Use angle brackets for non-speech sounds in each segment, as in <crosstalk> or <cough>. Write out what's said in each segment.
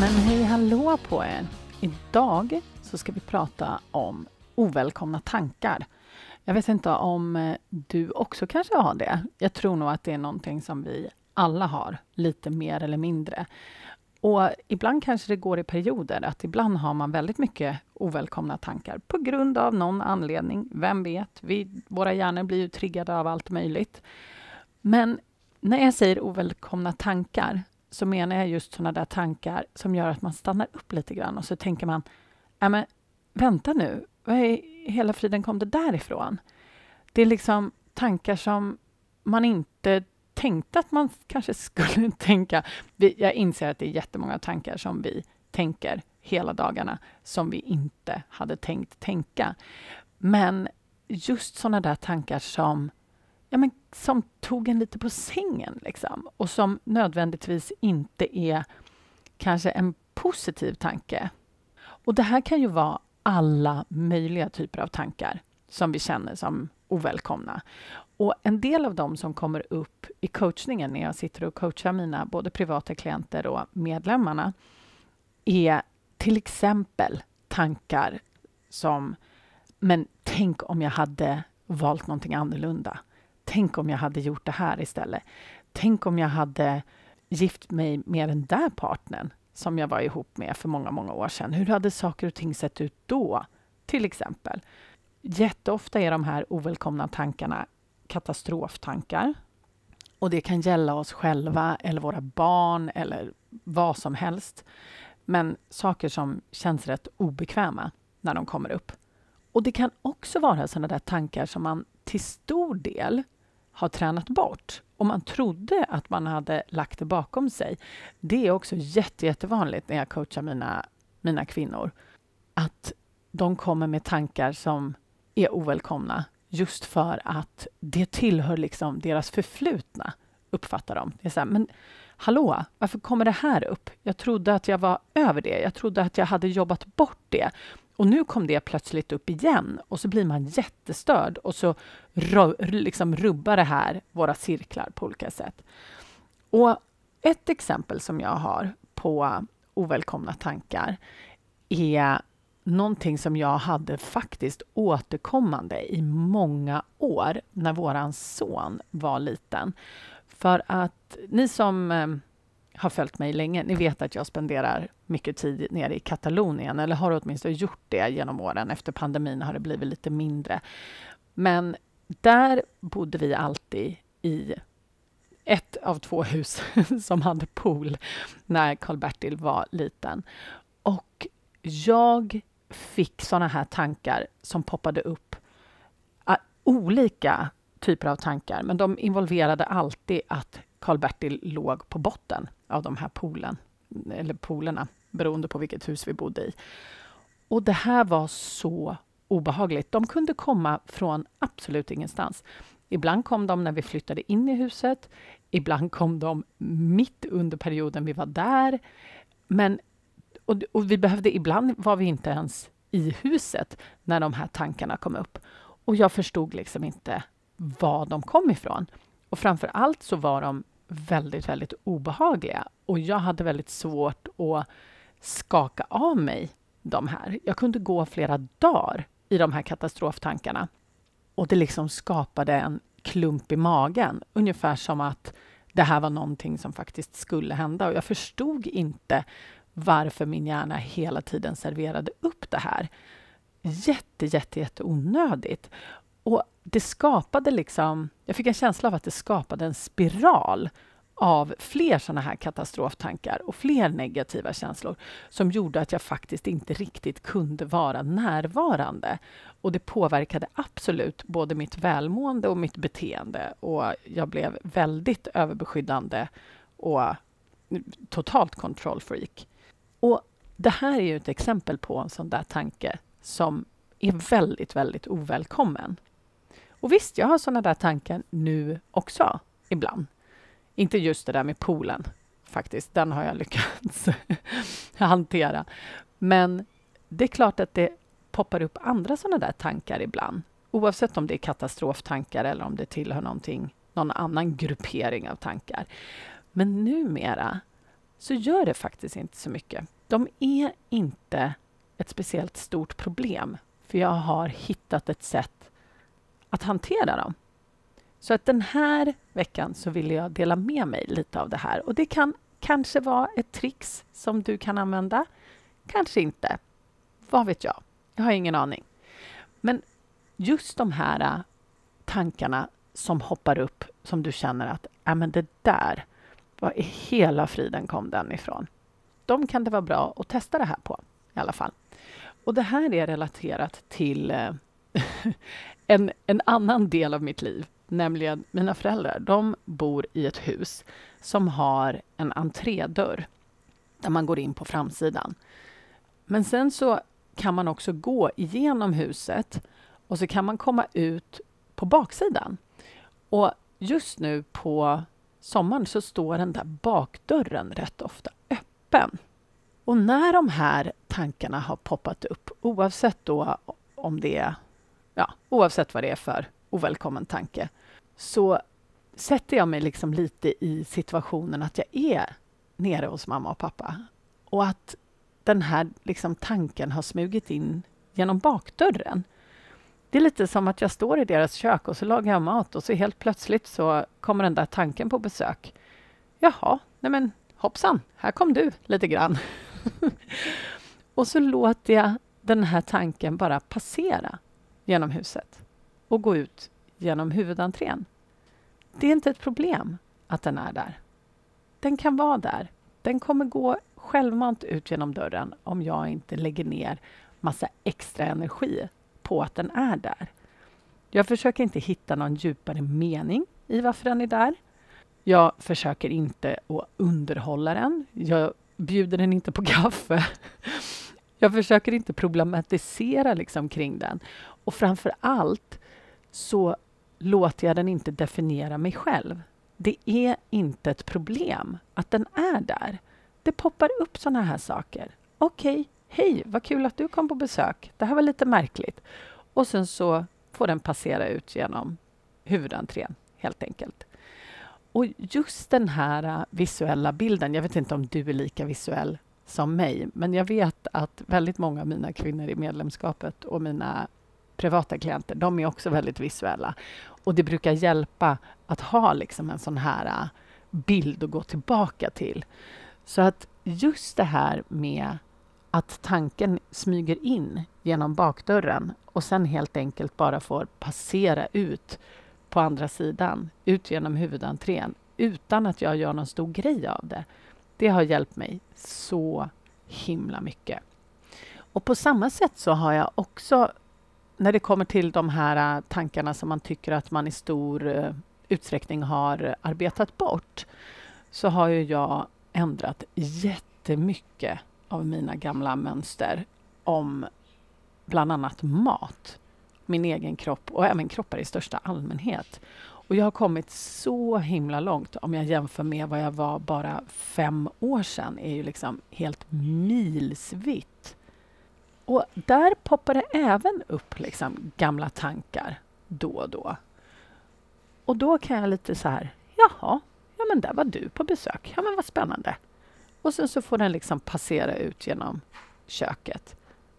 Men hej hallå på er! Idag så ska vi prata om ovälkomna tankar. Jag vet inte om eh, du också kanske har det. Jag tror nog att det är någonting som vi alla har, lite mer eller mindre. Och ibland kanske det går i perioder, att ibland har man väldigt mycket ovälkomna tankar på grund av någon anledning. Vem vet? Vi, våra hjärnor blir ju triggade av allt möjligt. Men när jag säger ovälkomna tankar så menar jag just sådana där tankar som gör att man stannar upp lite grann och så tänker man, ja men vänta nu, vad i hela friden kom det därifrån? Det är liksom tankar som man inte tänkte att man kanske skulle <laughs> tänka. Jag inser att det är jättemånga tankar som vi tänker hela dagarna som vi inte hade tänkt tänka. Men just sådana där tankar som ja, men, som tog en lite på sängen liksom, och som nödvändigtvis inte är kanske en positiv tanke. Och det här kan ju vara alla möjliga typer av tankar som vi känner som ovälkomna. Och en del av dem som kommer upp i coachningen när jag sitter och coachar mina både privata klienter och medlemmarna är till exempel tankar som men tänk om jag hade valt någonting annorlunda. Tänk om jag hade gjort det här istället. Tänk om jag hade gift mig med den där partnern som jag var ihop med för många, många år sedan. Hur hade saker och ting sett ut då? Till exempel. Jätteofta är de här ovälkomna tankarna katastroftankar. Och det kan gälla oss själva eller våra barn eller vad som helst. Men saker som känns rätt obekväma när de kommer upp. Och det kan också vara sådana där tankar som man till stor del har tränat bort och man trodde att man hade lagt det bakom sig. Det är också jätte, jättevanligt när jag coachar mina, mina kvinnor. Att de kommer med tankar som är ovälkomna just för att det tillhör liksom deras förflutna, uppfattar de. Det är så här, men hallå, varför kommer det här upp? Jag trodde att jag var över det. Jag trodde att jag hade jobbat bort det. Och nu kom det plötsligt upp igen och så blir man jättestörd och så liksom rubbar det här våra cirklar på olika sätt. Och ett exempel som jag har på ovälkomna tankar är någonting som jag hade faktiskt återkommande i många år när våran son var liten. För att ni som eh, har följt mig länge, ni vet att jag spenderar mycket tid nere i Katalonien, eller har åtminstone gjort det genom åren. Efter pandemin har det blivit lite mindre. Men där bodde vi alltid i ett av två hus <laughs> som hade pool när Karl-Bertil var liten. Och jag fick såna här tankar som poppade upp. Ah, olika typer av tankar, men de involverade alltid att Karl-Bertil låg på botten av de här poolen, eller poolerna, beroende på vilket hus vi bodde i. Och det här var så obehagligt. De kunde komma från absolut ingenstans. Ibland kom de när vi flyttade in i huset. Ibland kom de mitt under perioden vi var där. Men, och, och vi behövde, ibland var vi inte ens i huset när de här tankarna kom upp. Och jag förstod liksom inte var de kom ifrån. Och framför allt så var de väldigt, väldigt obehagliga. Och jag hade väldigt svårt att skaka av mig de här. Jag kunde gå flera dagar i de här katastroftankarna. Och det liksom skapade en klump i magen, ungefär som att det här var någonting som faktiskt skulle hända. Och jag förstod inte varför min hjärna hela tiden serverade upp det här. Jätte, jätte, jätte onödigt. Och det skapade liksom... Jag fick en känsla av att det skapade en spiral av fler såna här katastroftankar och fler negativa känslor som gjorde att jag faktiskt inte riktigt kunde vara närvarande. Och det påverkade absolut både mitt välmående och mitt beteende och jag blev väldigt överbeskyddande och totalt kontrollfreak. Och det här är ju ett exempel på en sån där tanke som är väldigt, väldigt ovälkommen. Och visst, jag har såna där tankar nu också, ibland. Inte just det där med poolen, faktiskt. Den har jag lyckats <laughs> hantera. Men det är klart att det poppar upp andra såna där tankar ibland. Oavsett om det är katastroftankar eller om det tillhör någonting, någon annan gruppering av tankar. Men numera så gör det faktiskt inte så mycket. De är inte ett speciellt stort problem, för jag har hittat ett sätt att hantera dem. Så att den här veckan så vill jag dela med mig lite av det här. Och det kan kanske vara ett trix som du kan använda. Kanske inte. Vad vet jag? Jag har ingen aning. Men just de här äh, tankarna som hoppar upp som du känner att ja men det där, var i hela friden kom den ifrån? De kan det vara bra att testa det här på i alla fall. Och det här är relaterat till äh, <laughs> en, en annan del av mitt liv, nämligen mina föräldrar. De bor i ett hus som har en entrédörr där man går in på framsidan. Men sen så kan man också gå igenom huset och så kan man komma ut på baksidan. Och just nu på sommaren så står den där bakdörren rätt ofta öppen. Och när de här tankarna har poppat upp, oavsett då om det är, ja, oavsett vad det är för ovälkommen tanke, så sätter jag mig liksom lite i situationen att jag är nere hos mamma och pappa och att den här liksom tanken har smugit in genom bakdörren. Det är lite som att jag står i deras kök och så lagar jag mat och så helt plötsligt så kommer den där tanken på besök. Jaha, nej men hoppsan, här kom du lite grann. <laughs> och så låter jag den här tanken bara passera genom huset och gå ut genom huvudentrén. Det är inte ett problem att den är där. Den kan vara där. Den kommer gå självmant ut genom dörren om jag inte lägger ner massa extra energi på att den är där. Jag försöker inte hitta någon djupare mening i varför den är där. Jag försöker inte att underhålla den. Jag bjuder den inte på kaffe. Jag försöker inte problematisera liksom kring den. Och framför allt så låter jag den inte definiera mig själv. Det är inte ett problem att den är där. Det poppar upp såna här saker. Okej, okay, hej, vad kul att du kom på besök. Det här var lite märkligt. Och sen så får den passera ut genom huvudentrén, helt enkelt. Och just den här äh, visuella bilden, jag vet inte om du är lika visuell som mig, men jag vet att väldigt många av mina kvinnor i medlemskapet och mina privata klienter, de är också väldigt visuella. Och det brukar hjälpa att ha liksom en sån här äh, bild att gå tillbaka till. Så att just det här med att tanken smyger in genom bakdörren och sen helt enkelt bara får passera ut på andra sidan, ut genom huvudentrén, utan att jag gör någon stor grej av det. Det har hjälpt mig så himla mycket. Och på samma sätt så har jag också, när det kommer till de här äh, tankarna som man tycker att man i stor äh, utsträckning har arbetat bort, så har ju jag ändrat jättemycket av mina gamla mönster om bland annat mat, min egen kropp och även kroppar i största allmänhet. Och jag har kommit så himla långt om jag jämför med vad jag var bara fem år sedan. är ju liksom helt milsvitt. Och där poppar det även upp liksom gamla tankar då och då. Och då kan jag lite så här, jaha, ja men där var du på besök. Ja men vad spännande. Och sen så får den liksom passera ut genom köket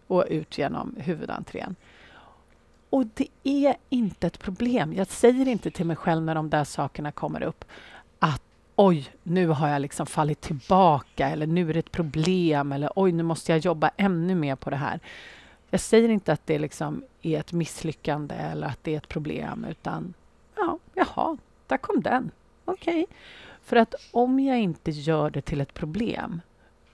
och ut genom huvudentrén. Och det är inte ett problem. Jag säger inte till mig själv när de där sakerna kommer upp att oj, nu har jag liksom fallit tillbaka eller nu är det ett problem eller oj, nu måste jag jobba ännu mer på det här. Jag säger inte att det liksom är ett misslyckande eller att det är ett problem utan ja, jaha, där kom den. Okej. Okay. För att om jag inte gör det till ett problem,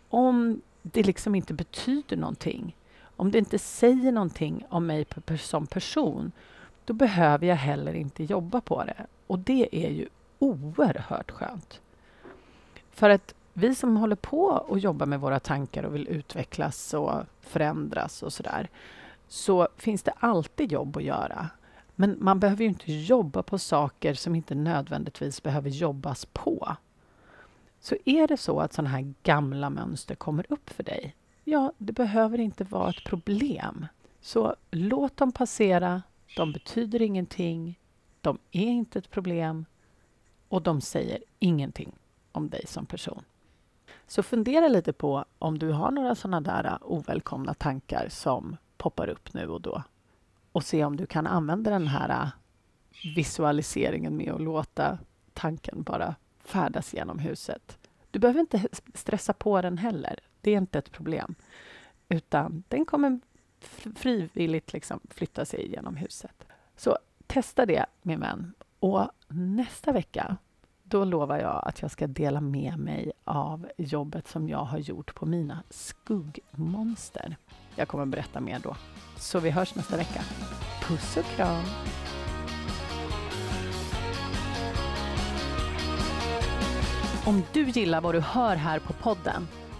om det liksom inte betyder någonting, om det inte säger någonting om mig som person, då behöver jag heller inte jobba på det. Och det är ju oerhört skönt. För att vi som håller på och jobbar med våra tankar och vill utvecklas och förändras och sådär, så finns det alltid jobb att göra. Men man behöver ju inte jobba på saker som inte nödvändigtvis behöver jobbas på. Så är det så att sådana här gamla mönster kommer upp för dig, ja, det behöver inte vara ett problem. Så låt dem passera. De betyder ingenting. De är inte ett problem och de säger ingenting om dig som person. Så fundera lite på om du har några sådana där ovälkomna tankar som poppar upp nu och då och se om du kan använda den här visualiseringen med att låta tanken bara färdas genom huset. Du behöver inte stressa på den heller. Det är inte ett problem. Utan den kommer frivilligt liksom flytta sig genom huset. Så testa det, min vän. Och nästa vecka då lovar jag att jag ska dela med mig av jobbet som jag har gjort på mina skuggmonster. Jag kommer berätta mer då. Så vi hörs nästa vecka. Puss och kram! Om du gillar vad du hör här på podden